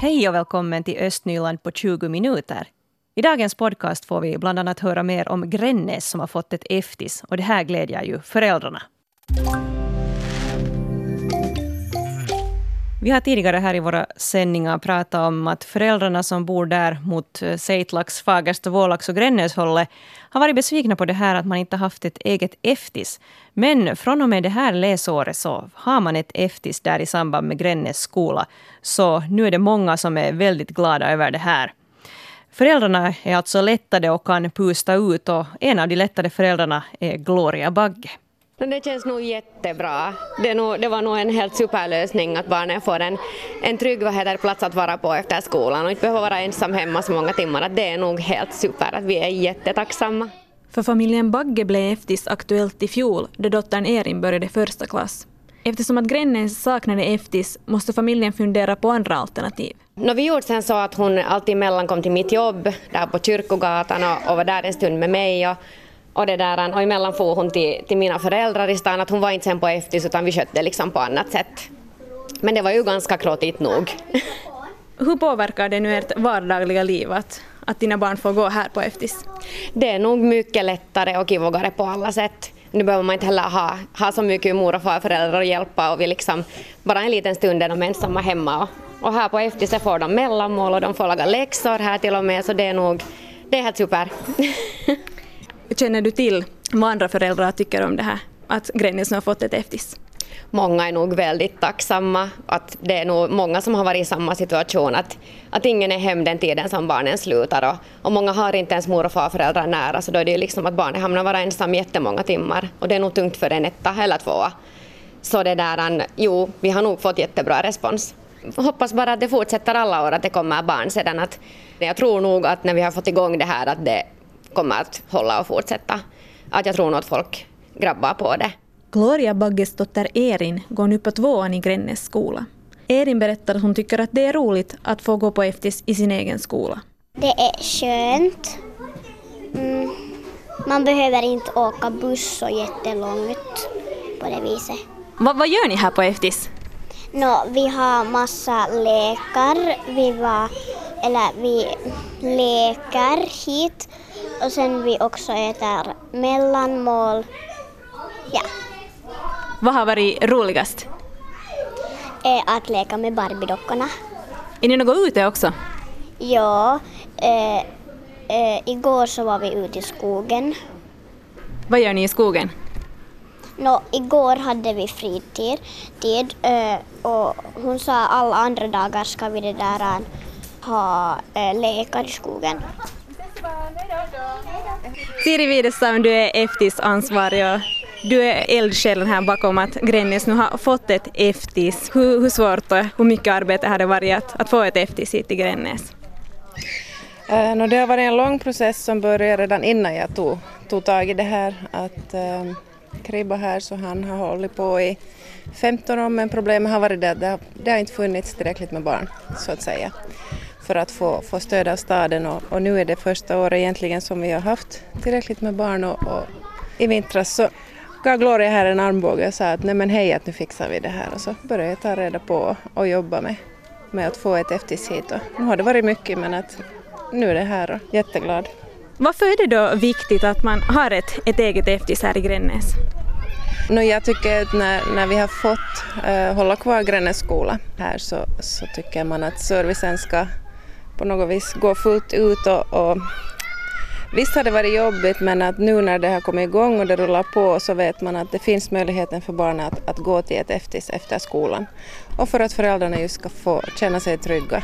Hej och välkommen till Östnyland på 20 minuter. I dagens podcast får vi bland annat höra mer om Grännäs som har fått ett eftis och det här glädjer ju föräldrarna. Vi har tidigare här i våra sändningar pratat om att föräldrarna som bor där mot eh, Seitlax, Fagersta, Vålax och Grännäshållet har varit besvikna på det här att man inte haft ett eget eftis. Men från och med det här läsåret så har man ett eftis där i samband med Grännäs skola. Så nu är det många som är väldigt glada över det här. Föräldrarna är alltså lättade och kan pusta ut och en av de lättade föräldrarna är Gloria Bagge. Det känns nog jättebra. Det, nog, det, var nog en helt superlösning att barnen får en, en trygg vad heter, plats att vara på efter skolan och inte behöva vara ensam hemma så många timmar. Att det är nog helt super, att vi är jättetacksamma. För familjen Bagge blev Eftis aktuellt i fjol då dottern Erin började första klass. Eftersom att Grännäs saknade Eftis måste familjen fundera på andra alternativ. No, vi gjorde sen så att hon alltid mellankom till mitt jobb där på Kyrkogatan och, och var där en stund med mig. Och, och, det där, och emellan for hon till, till mina föräldrar i stan, att hon var inte sen på Eftis utan vi skötte liksom på annat sätt. Men det var ju ganska klottigt nog. Hur påverkar det nu ert vardagliga liv att, att dina barn får gå här på Eftis? Det är nog mycket lättare och kivogare på alla sätt. Nu behöver man inte heller ha, ha så mycket mor och farföräldrar att hjälpa och vi liksom bara en liten stund är de ensamma hemma och, och här på Eftis får de mellanmål och de får laga läxor här till och med så det är nog det är helt super. Känner du till vad andra föräldrar tycker om det här, att Gränges nu har fått ett eftis? Många är nog väldigt tacksamma. Att det är nog många som har varit i samma situation, att, att ingen är hem den tiden som barnen slutar. Och, och många har inte ens mor och farföräldrar nära, så då är det liksom att barnet hamnar vara ensam jättemånga timmar. Och det är nog tungt för en etta eller tvåa. Så det där, jo, vi har nog fått jättebra respons. Hoppas bara att det fortsätter alla år, att det kommer barn sedan. Att, jag tror nog att när vi har fått igång det här att det kommer att hålla och fortsätta. Att jag tror nog att folk grabbar på det. Gloria Bagges dotter Erin går nu på tvåan i Grännes skola. Erin berättar att hon tycker att det är roligt att få gå på eftis i sin egen skola. Det är skönt. Mm. Man behöver inte åka buss så jättelångt på det viset. Va, vad gör ni här på eftis? No, vi har massa lekar. Vi, var, eller vi leker hit och sen vi också äter mellanmål. Ja. Vad har varit roligast? Är att leka med Barbiedockorna. Är ni något ute också? Ja, eh, eh, igår så var vi ute i skogen. Vad gör ni i skogen? No, igår hade vi fritid tid, eh, och hon sa alla andra dagar ska vi det där eh, ha eh, lekar i skogen. Siri Widestam, du är EFTIS ansvarig och du är eldsjälen här bakom att Gränges nu har fått ett EFTIS. Hur, hur svårt och hur mycket arbete har det varit att, att få ett EFTIS hit till Gränges? Uh, no, det har varit en lång process som började redan innan jag tog, tog tag i det här. Att eh, uh, Kribba här så han har hållit på i 15 år men problemet har varit det att det det har inte funnits tillräckligt med barn så att säga för att få, få stöd av staden och, och, nu är det första året egentligen som vi har haft tillräckligt med barn och, och i vintras så gav Gloria här en armbåge och sa att nej men hej att nu fixar vi det här och så började jag ta reda på och jobba med, med att få ett och nu har det varit mycket men att nu är det här och jätteglad. Varför är det då viktigt att man har ett, ett eget eftis här i Grännäs? No, jag tycker att när, när vi har fått uh, hålla kvar Grännäs skola här så, så tycker man att servicen ska på något vis gå fullt ut och, och Visst har det varit jobbigt men att nu när det har kommit igång och det rullar på så vet man att det finns möjligheten för barnen att, att gå till ett eftis efter skolan. Och för att föräldrarna just ska få känna sig trygga.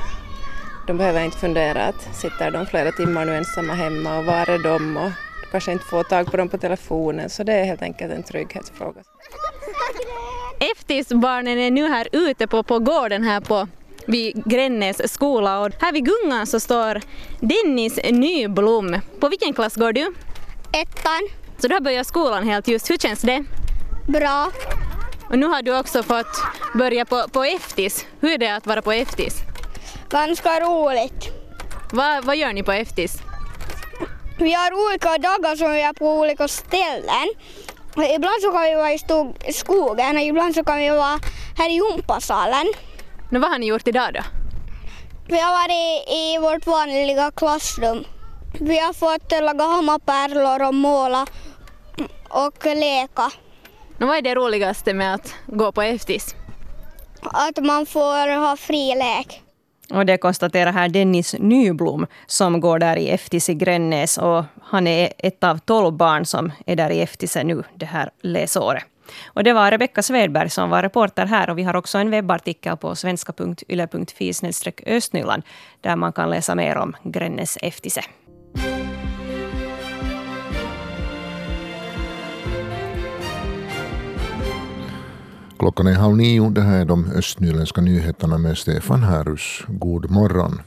De behöver inte fundera att sitter de flera timmar nu ensamma hemma och var är de och kanske inte få tag på dem på telefonen så det är helt enkelt en trygghetsfråga. Eftisbarnen är nu här ute på, på gården här på vid Grännäs skola och här vid gungan så står Dennis Nyblom. På vilken klass går du? Ettan. Så du har börjat skolan helt just. Hur känns det? Bra. Och nu har du också fått börja på, på Eftis. Hur är det att vara på Eftis? Ganska roligt. Va, vad gör ni på Eftis? Vi har olika dagar som vi är på olika ställen. Ibland så kan vi vara i skogen och ibland så kan vi vara här i gympasalen. Nu, vad har ni gjort idag då? Vi har varit i vårt vanliga klassrum. Vi har fått laga hammapärlor och måla och leka. Och vad är det roligaste med att gå på EFTIS? Att man får ha fri lek. Och det konstaterar här Dennis Nyblom som går där i Eftis i Grännäs. Och han är ett av tolv barn som är där i Eftis nu det här läsåret. Och det var Rebecka Svedberg som var reporter här. Och vi har också en webbartikel på svenska.yle.fi östnyland där man kan läsa mer om Grännäs Eftise. Klockan är halv nio. Det här är de östnyländska nyheterna med Stefan Härus. God morgon.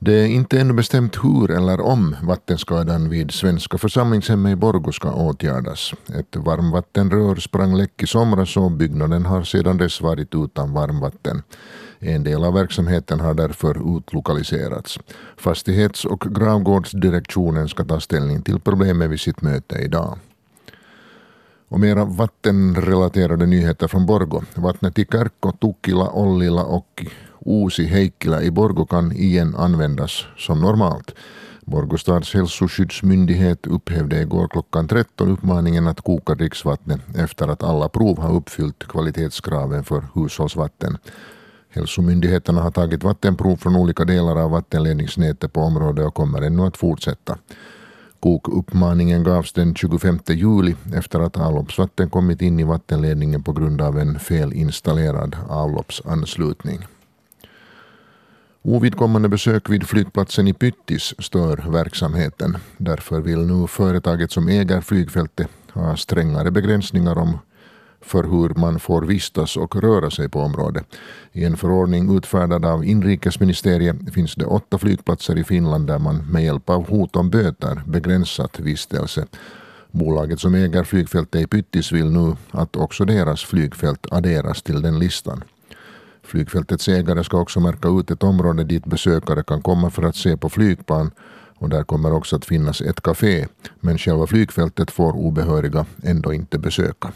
Det är inte ännu bestämt hur eller om vattenskadan vid Svenska församlingshemmet i Borgå ska åtgärdas. Ett varmvattenrör sprang läck i somras och byggnaden har sedan dess varit utan varmvatten. En del av verksamheten har därför utlokaliserats. Fastighets och gravgårdsdirektionen ska ta ställning till problemet vid sitt möte idag. Och mera vattenrelaterade nyheter från Borgo. Vattnet i Kärkko, Tukkila, Ollila och Uusi Heikkilä i Borgo kan igen användas som normalt. Borgå stads hälsoskyddsmyndighet upphävde igår klockan 13 uppmaningen att koka dricksvattnet efter att alla prov har uppfyllt kvalitetskraven för hushållsvatten. Hälsomyndigheterna har tagit vattenprov från olika delar av vattenledningsnätet på området och kommer ännu att fortsätta. Bokuppmaningen gavs den 25 juli efter att avloppsvatten kommit in i vattenledningen på grund av en felinstallerad avloppsanslutning. Ovidkommande besök vid flygplatsen i Pyttis stör verksamheten. Därför vill nu företaget som äger flygfältet ha strängare begränsningar om för hur man får vistas och röra sig på området. I en förordning utfärdad av inrikesministeriet finns det åtta flygplatser i Finland där man med hjälp av hot om böter begränsat vistelse. Bolaget som äger flygfältet i Pyttis vill nu att också deras flygfält adderas till den listan. Flygfältets ägare ska också märka ut ett område dit besökare kan komma för att se på flygplan och där kommer också att finnas ett café, men själva flygfältet får obehöriga ändå inte besöka.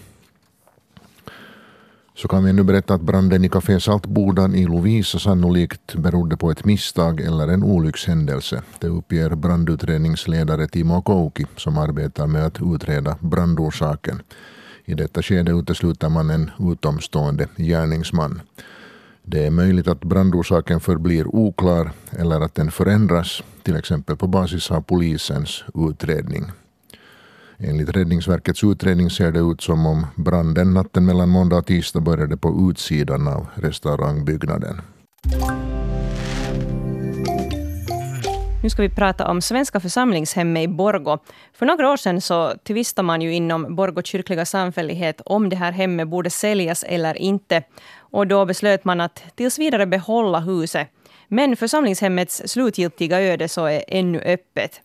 Så kan vi nu berätta att branden i Café Saltbodan i Lovisa sannolikt berodde på ett misstag eller en olyckshändelse. Det uppger brandutredningsledare Timo Kouki som arbetar med att utreda brandorsaken. I detta skede utesluter man en utomstående gärningsman. Det är möjligt att brandorsaken förblir oklar eller att den förändras, till exempel på basis av polisens utredning. Enligt Räddningsverkets utredning ser det ut som om branden natten mellan måndag och tisdag började på utsidan av restaurangbyggnaden. Nu ska vi prata om Svenska församlingshemmet i Borgo. För några år sedan så tvistade man ju inom Borgo kyrkliga samfällighet om det här hemmet borde säljas eller inte. Och då beslöt man att tills vidare behålla huset. Men församlingshemmets slutgiltiga öde så är ännu öppet.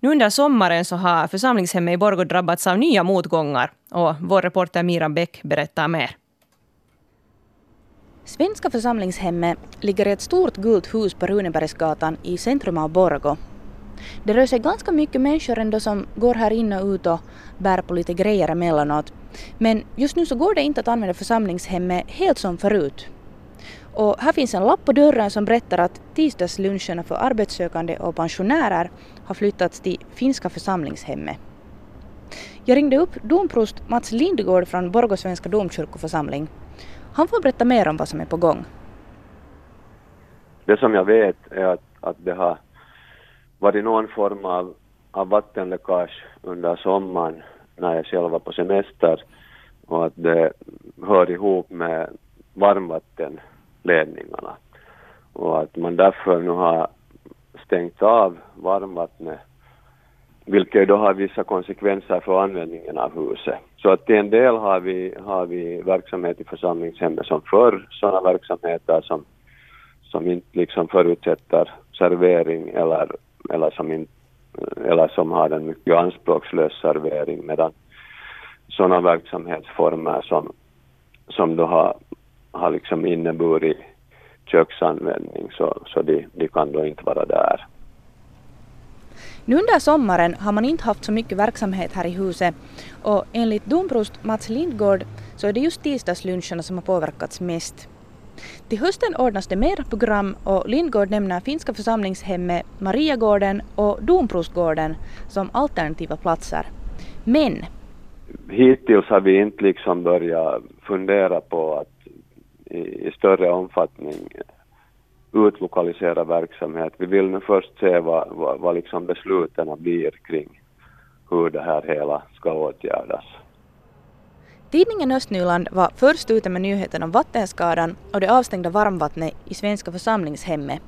Nu under sommaren så har församlingshemmet i Borgå drabbats av nya motgångar. Och vår reporter Mira Bäck berättar mer. Svenska församlingshemmet ligger i ett stort gult hus på Runebergsgatan i centrum av Borgå. Det rör sig ganska mycket människor ändå som går här in och ut och bär på lite grejer emellanåt. Men just nu så går det inte att använda församlingshemmet helt som förut. Och här finns en lapp på dörren som berättar att tisdagsluncherna för arbetssökande och pensionärer har flyttats till Finska församlingshemmet. Jag ringde upp domprost Mats Lindgård från Borgå svenska domkyrkoförsamling. Han får berätta mer om vad som är på gång. Det som jag vet är att, att det har varit någon form av, av vattenläckage under sommaren när jag själv var på semester och att det hör ihop med varmvatten ledningarna. och att man därför nu har stängt av varmvattnet vilket då har vissa konsekvenser för användningen av huset. Så att till en del har vi, har vi verksamhet i församlingshemmet som för sådana verksamheter som, som inte liksom förutsätter servering eller, eller, som in, eller som har en mycket anspråkslös servering medan sådana verksamhetsformer som, som då har, har liksom inneburit köksanvändning så, så de, de kan då inte vara där. Nu under sommaren har man inte haft så mycket verksamhet här i huset och enligt domprost Mats Lindgård så är det just tisdagsluncherna som har påverkats mest. Till hösten ordnas det mera program och Lindgård nämner finska församlingshemmet Mariagården och Domprostgården som alternativa platser. Men hittills har vi inte liksom börjat fundera på att i, i större omfattning utlokalisera verksamhet. Vi vill nu först se vad, vad, vad liksom besluten blir kring hur det här hela ska åtgärdas. Tidningen Östnyland var först ute med nyheten om vattenskadan och det avstängda varmvattnet i Svenska församlingshemmet.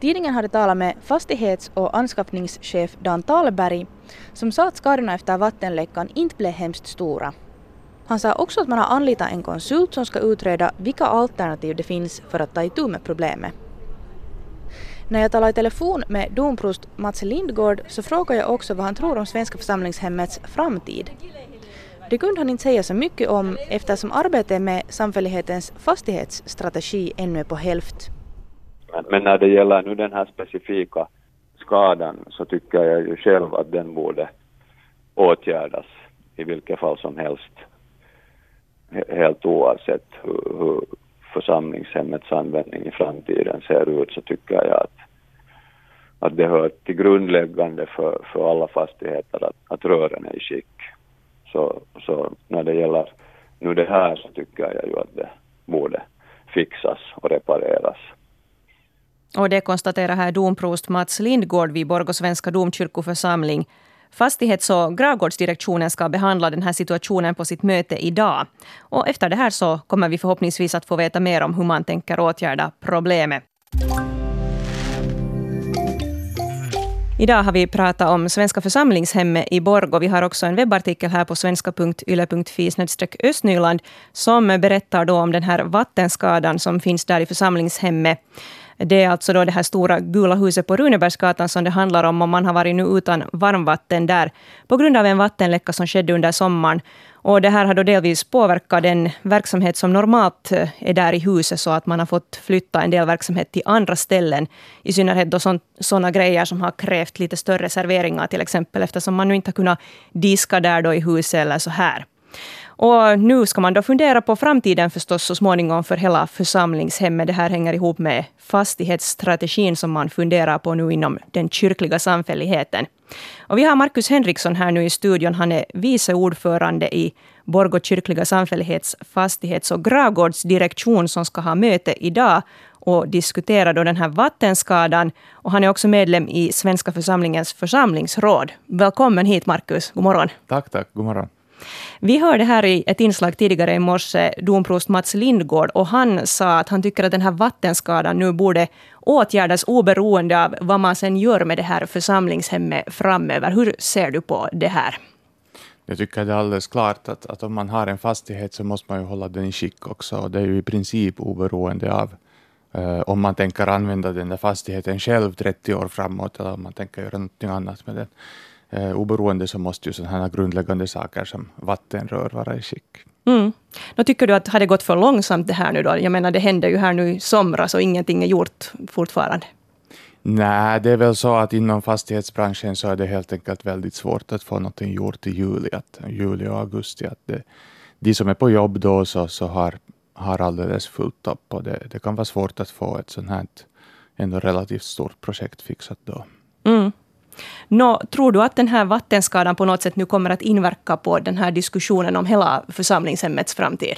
Tidningen hade talat med fastighets och anskaffningschef Dan Talberg som sa att skadorna efter vattenläckan inte blev hemskt stora. Han sa också att man har anlitat en konsult som ska utreda vilka alternativ det finns för att ta itu med problemet. När jag talade i telefon med domprost Mats Lindgård så frågade jag också vad han tror om Svenska församlingshemmets framtid. Det kunde han inte säga så mycket om eftersom arbetet med samfällighetens fastighetsstrategi ännu är på hälft. Men, men, när det gäller nu den här specifika skadan så tycker jag ju själv att den borde åtgärdas i vilket fall som helst. Helt oavsett hur, hur församlingshemmets användning i framtiden ser ut så tycker jag att, att det hör till grundläggande för, för alla fastigheter att, att rören är i skick. Så, så när det gäller nu det här så tycker jag ju att det borde fixas och repareras. Och det konstaterar här domprost Mats Lindgård vid Borgå svenska domkyrkoförsamling. Fastighets och gravgårdsdirektionen ska behandla den här situationen på sitt möte idag. Och efter det här så kommer vi förhoppningsvis att få veta mer om hur man tänker åtgärda problemet. Idag har vi pratat om Svenska församlingshemmet i Borg, och Vi har också en webbartikel här på svenska.yle.fi östnyland som berättar då om den här vattenskadan som finns där i församlingshemmet. Det är alltså då det här stora gula huset på Runebergsgatan som det handlar om. Och man har varit nu utan varmvatten där på grund av en vattenläcka som skedde under sommaren. Och det här har då delvis påverkat den verksamhet som normalt eh, är där i huset, så att man har fått flytta en del verksamhet till andra ställen. I synnerhet då sådana grejer som har krävt lite större serveringar till exempel, eftersom man nu inte har kunnat diska där då i huset eller så här. Och nu ska man då fundera på framtiden förstås så småningom för hela församlingshemmet. Det här hänger ihop med fastighetsstrategin som man funderar på nu inom den kyrkliga samfälligheten. Och vi har Markus Henriksson här nu i studion. Han är vice ordförande i Borgå kyrkliga samfällighets fastighets och gravgårdsdirektion som ska ha möte idag och diskutera då den här vattenskadan. Och han är också medlem i Svenska församlingens församlingsråd. Välkommen hit Markus. God morgon. Tack, tack. God morgon. Vi hörde här i ett inslag tidigare i morse domprost Mats Lindgård och han sa att han tycker att den här vattenskadan nu borde åtgärdas oberoende av vad man sen gör med det här församlingshemmet framöver. Hur ser du på det här? Jag tycker det är alldeles klart att, att om man har en fastighet så måste man ju hålla den i skick också. Och det är ju i princip oberoende av uh, om man tänker använda den där fastigheten själv 30 år framåt eller om man tänker göra någonting annat med den eh, oberoende så måste ju sådana här grundläggande saker som vattenrör vara i skick. Mm. Då tycker du att har det gått för långsamt det här nu då? Jag menar det hände ju här nu i somras och ingenting är gjort fortfarande. Nej, det är väl så att inom fastighetsbranschen så är det helt enkelt väldigt svårt att få någonting gjort i juli, att, juli och augusti. Att det, de som är på jobb då så, så har, har alldeles fullt upp och det, det kan vara svårt att få ett sånt här ändå relativt stort projekt fixat då. Mm. Nå, tror du att den här vattenskadan på något sätt nu kommer att inverka på den här diskussionen om hela församlingshemmets framtid?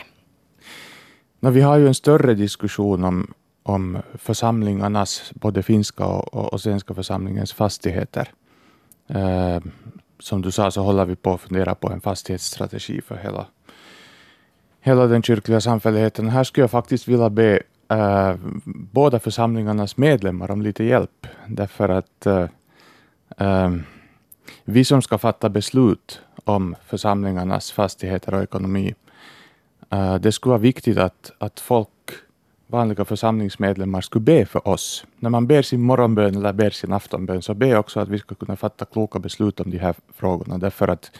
No, vi har ju en större diskussion om, om församlingarnas, både finska och, och svenska församlingens fastigheter. Eh, som du sa så håller vi på att fundera på en fastighetsstrategi för hela, hela den kyrkliga samfälligheten. Här skulle jag faktiskt vilja be eh, båda församlingarnas medlemmar om lite hjälp. Därför att eh, Ehm, vi som ska fatta beslut om församlingarnas fastigheter och ekonomi, uh, det skulle vara viktigt att, att folk, vanliga församlingsmedlemmar, skulle be för oss. När man ber sin morgonbön eller ber sin aftonbön, så be också att vi ska kunna fatta kloka beslut om de här frågorna. Därför att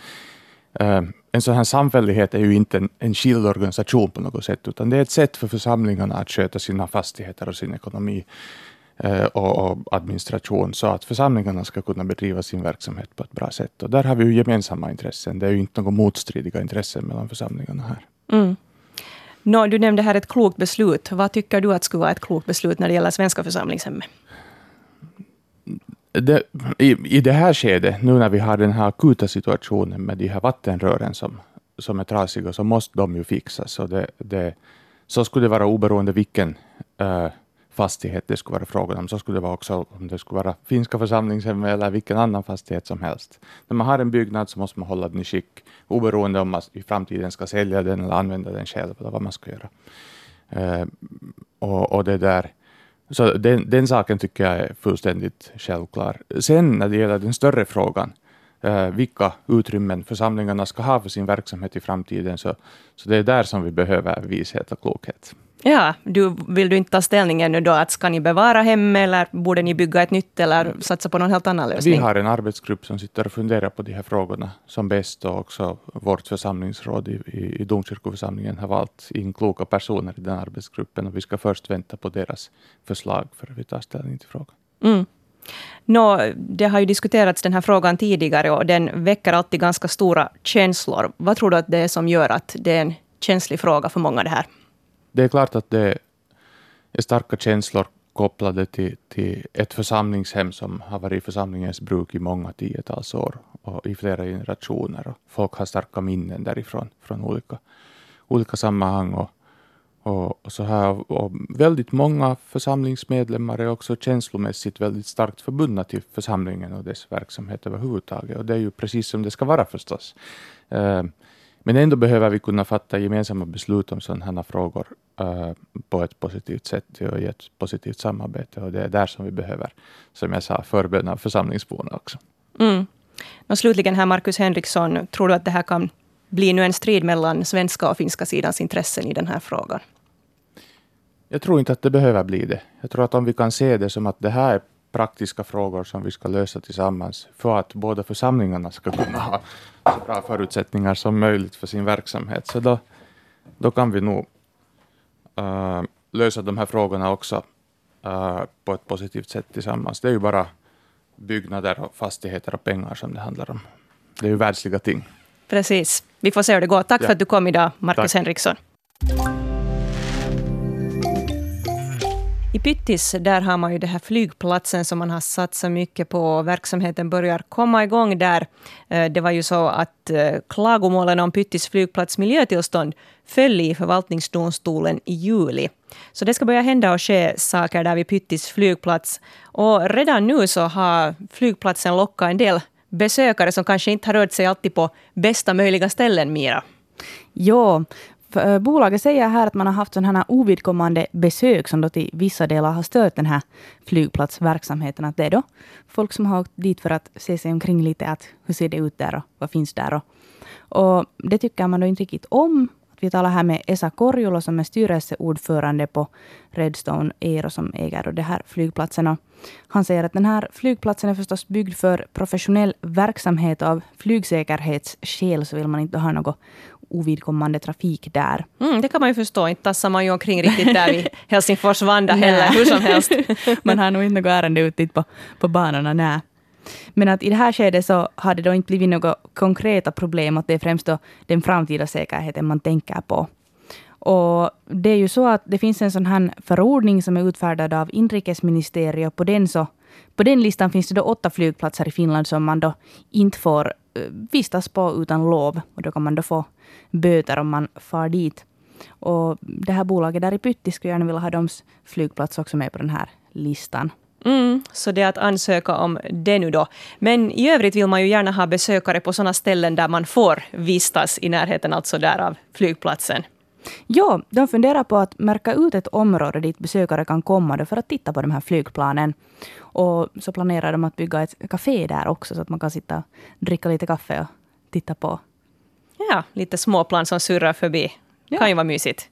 uh, en sån här samfällighet är ju inte en, en skild organisation på något sätt, utan det är ett sätt för församlingarna att sköta sina fastigheter och sin ekonomi. Eh, och, administration så att församlingarna ska kunna bedriva sin verksamhet på ett bra sätt. Och där har vi ju gemensamma intressen. Det är ju inte några motstridiga intressen mellan församlingarna här. Mm. No, du nämnde här ett klokt beslut. Vad tycker du att skulle vara ett klokt beslut när det gäller svenska församlingshemmet? Det, i, I det här skedet, nu när vi har den här akuta situationen med de här vattenrören som, som är trasiga, så måste de ju fixas. Och det, det, så skulle det vara oberoende vilken uh, fastighet det skulle vara frågan om. Så skulle det vara också om det skulle vara finska församlingshem eller vilken annan fastighet som helst. När man har en byggnad så måste man hålla den i skick, oberoende om man i framtiden ska sälja den eller använda den själv eller vad man ska göra. Uh, och, och det där så den, den saken tycker jag är fullständigt självklar. Sen när det gäller den större frågan, eh, vilka utrymmen församlingarna ska ha för sin verksamhet i framtiden, så, så det är där som vi behöver vishet och klokhet. Ja, du, vill du inte ta ställning ännu då? Att ska ni bevara hem eller borde ni bygga ett nytt eller satsa på någon helt annan lösning? Vi har en arbetsgrupp som sitter och funderar på de här frågorna som bäst och också vårt församlingsråd i, i, i domkyrkoförsamlingen har valt in kloka personer i den arbetsgruppen och vi ska först vänta på deras förslag för att vi tar ställning till frågan. Mm. Nå, det har ju diskuterats den här frågan tidigare och den väcker alltid ganska stora känslor. Vad tror du att det är som gör att det är en känslig fråga för många det här? Det är klart att det är starka känslor kopplade till, till ett församlingshem som har varit i församlingens bruk i många tiotals år och i flera generationer. Och folk har starka minnen därifrån från olika, olika sammanhang. Och, och, och så här, och väldigt många församlingsmedlemmar är också känslomässigt väldigt starkt förbundna till församlingen och dess verksamhet överhuvudtaget. Och det är ju precis som det ska vara förstås. Uh, men ändå behöver vi kunna fatta gemensamma beslut om sådana här frågor uh, på ett positivt sätt och i ett positivt samarbete. Och det är där som vi behöver, som jag sa, förbön av församlingsborna också. Mm. Och slutligen här, Markus Henriksson, tror du att det här kan bli nu en strid mellan svenska och finska sidans intressen i den här frågan? Jag tror inte att det behöver bli det. Jag tror att om vi kan se det som att det här är praktiska frågor som vi ska lösa tillsammans för att båda församlingarna ska kunna ha så bra förutsättningar som möjligt för sin verksamhet. Så då, då kan vi nog uh, lösa de här frågorna också uh, på ett positivt sätt tillsammans. Det är ju bara byggnader, och fastigheter och pengar som det handlar om. Det är ju världsliga ting. Precis. Vi får se hur det går. Tack ja. för att du kom idag, Marcus Henriksson. I Pyttis där har man ju den här flygplatsen som man har satsat mycket på. Verksamheten börjar komma igång där. Eh, det var ju så att eh, klagomålen om Pyttis flygplats miljötillstånd föll i förvaltningsdomstolen i juli. Så det ska börja hända och ske saker där vid Pyttis flygplats. Och redan nu så har flygplatsen lockat en del besökare som kanske inte har rört sig alltid på bästa möjliga ställen, Mira. Ja, för, äh, bolaget säger här att man har haft sådana här ovidkommande besök som då till vissa delar har stört den här flygplatsverksamheten. Att det är då folk som har åkt dit för att se sig omkring lite, att hur ser det ut där och vad finns där. Och, och det tycker man då inte riktigt om. Vi talar här med Esa Korjula som är styrelseordförande på Redstone Aero som äger den här flygplatsen. Och han säger att den här flygplatsen är förstås byggd för professionell verksamhet av flygsäkerhetsskäl så vill man inte ha något ovidkommande trafik där. Mm, det kan man ju förstå. Inte tassar man ju omkring riktigt där vid Helsingfors Vanda heller, hur som helst. man har nog inte något ärende ut dit på, på banorna, nej. Men att i det här skedet så har det då inte blivit några konkreta problem, att det är främst då den framtida säkerheten man tänker på. Och det är ju så att det finns en sån här förordning som är utfärdad av inrikesministeriet. På den, så, på den listan finns det då åtta flygplatser i Finland som man då inte får eh, vistas på utan lov. Och då kan man då få böter om man far dit. Och det här bolaget där i Pytti skulle gärna vilja ha deras flygplats också med på den här listan. Mm, så det är att ansöka om det nu då. Men i övrigt vill man ju gärna ha besökare på sådana ställen där man får vistas i närheten alltså där av flygplatsen. Ja, de funderar på att märka ut ett område dit besökare kan komma för att titta på de här flygplanen. Och så planerar de att bygga ett café där också så att man kan sitta och dricka lite kaffe och titta på. Ja, lite småplan som surrar förbi. Ja. kan ju vara mysigt.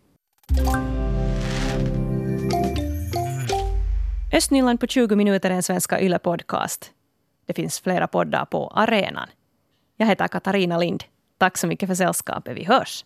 Östnyland på 20 minuter är en svenska YLE-podcast. Det finns flera poddar på arenan. Jag heter Katarina Lind. Tack så mycket för sällskapet. Vi hörs!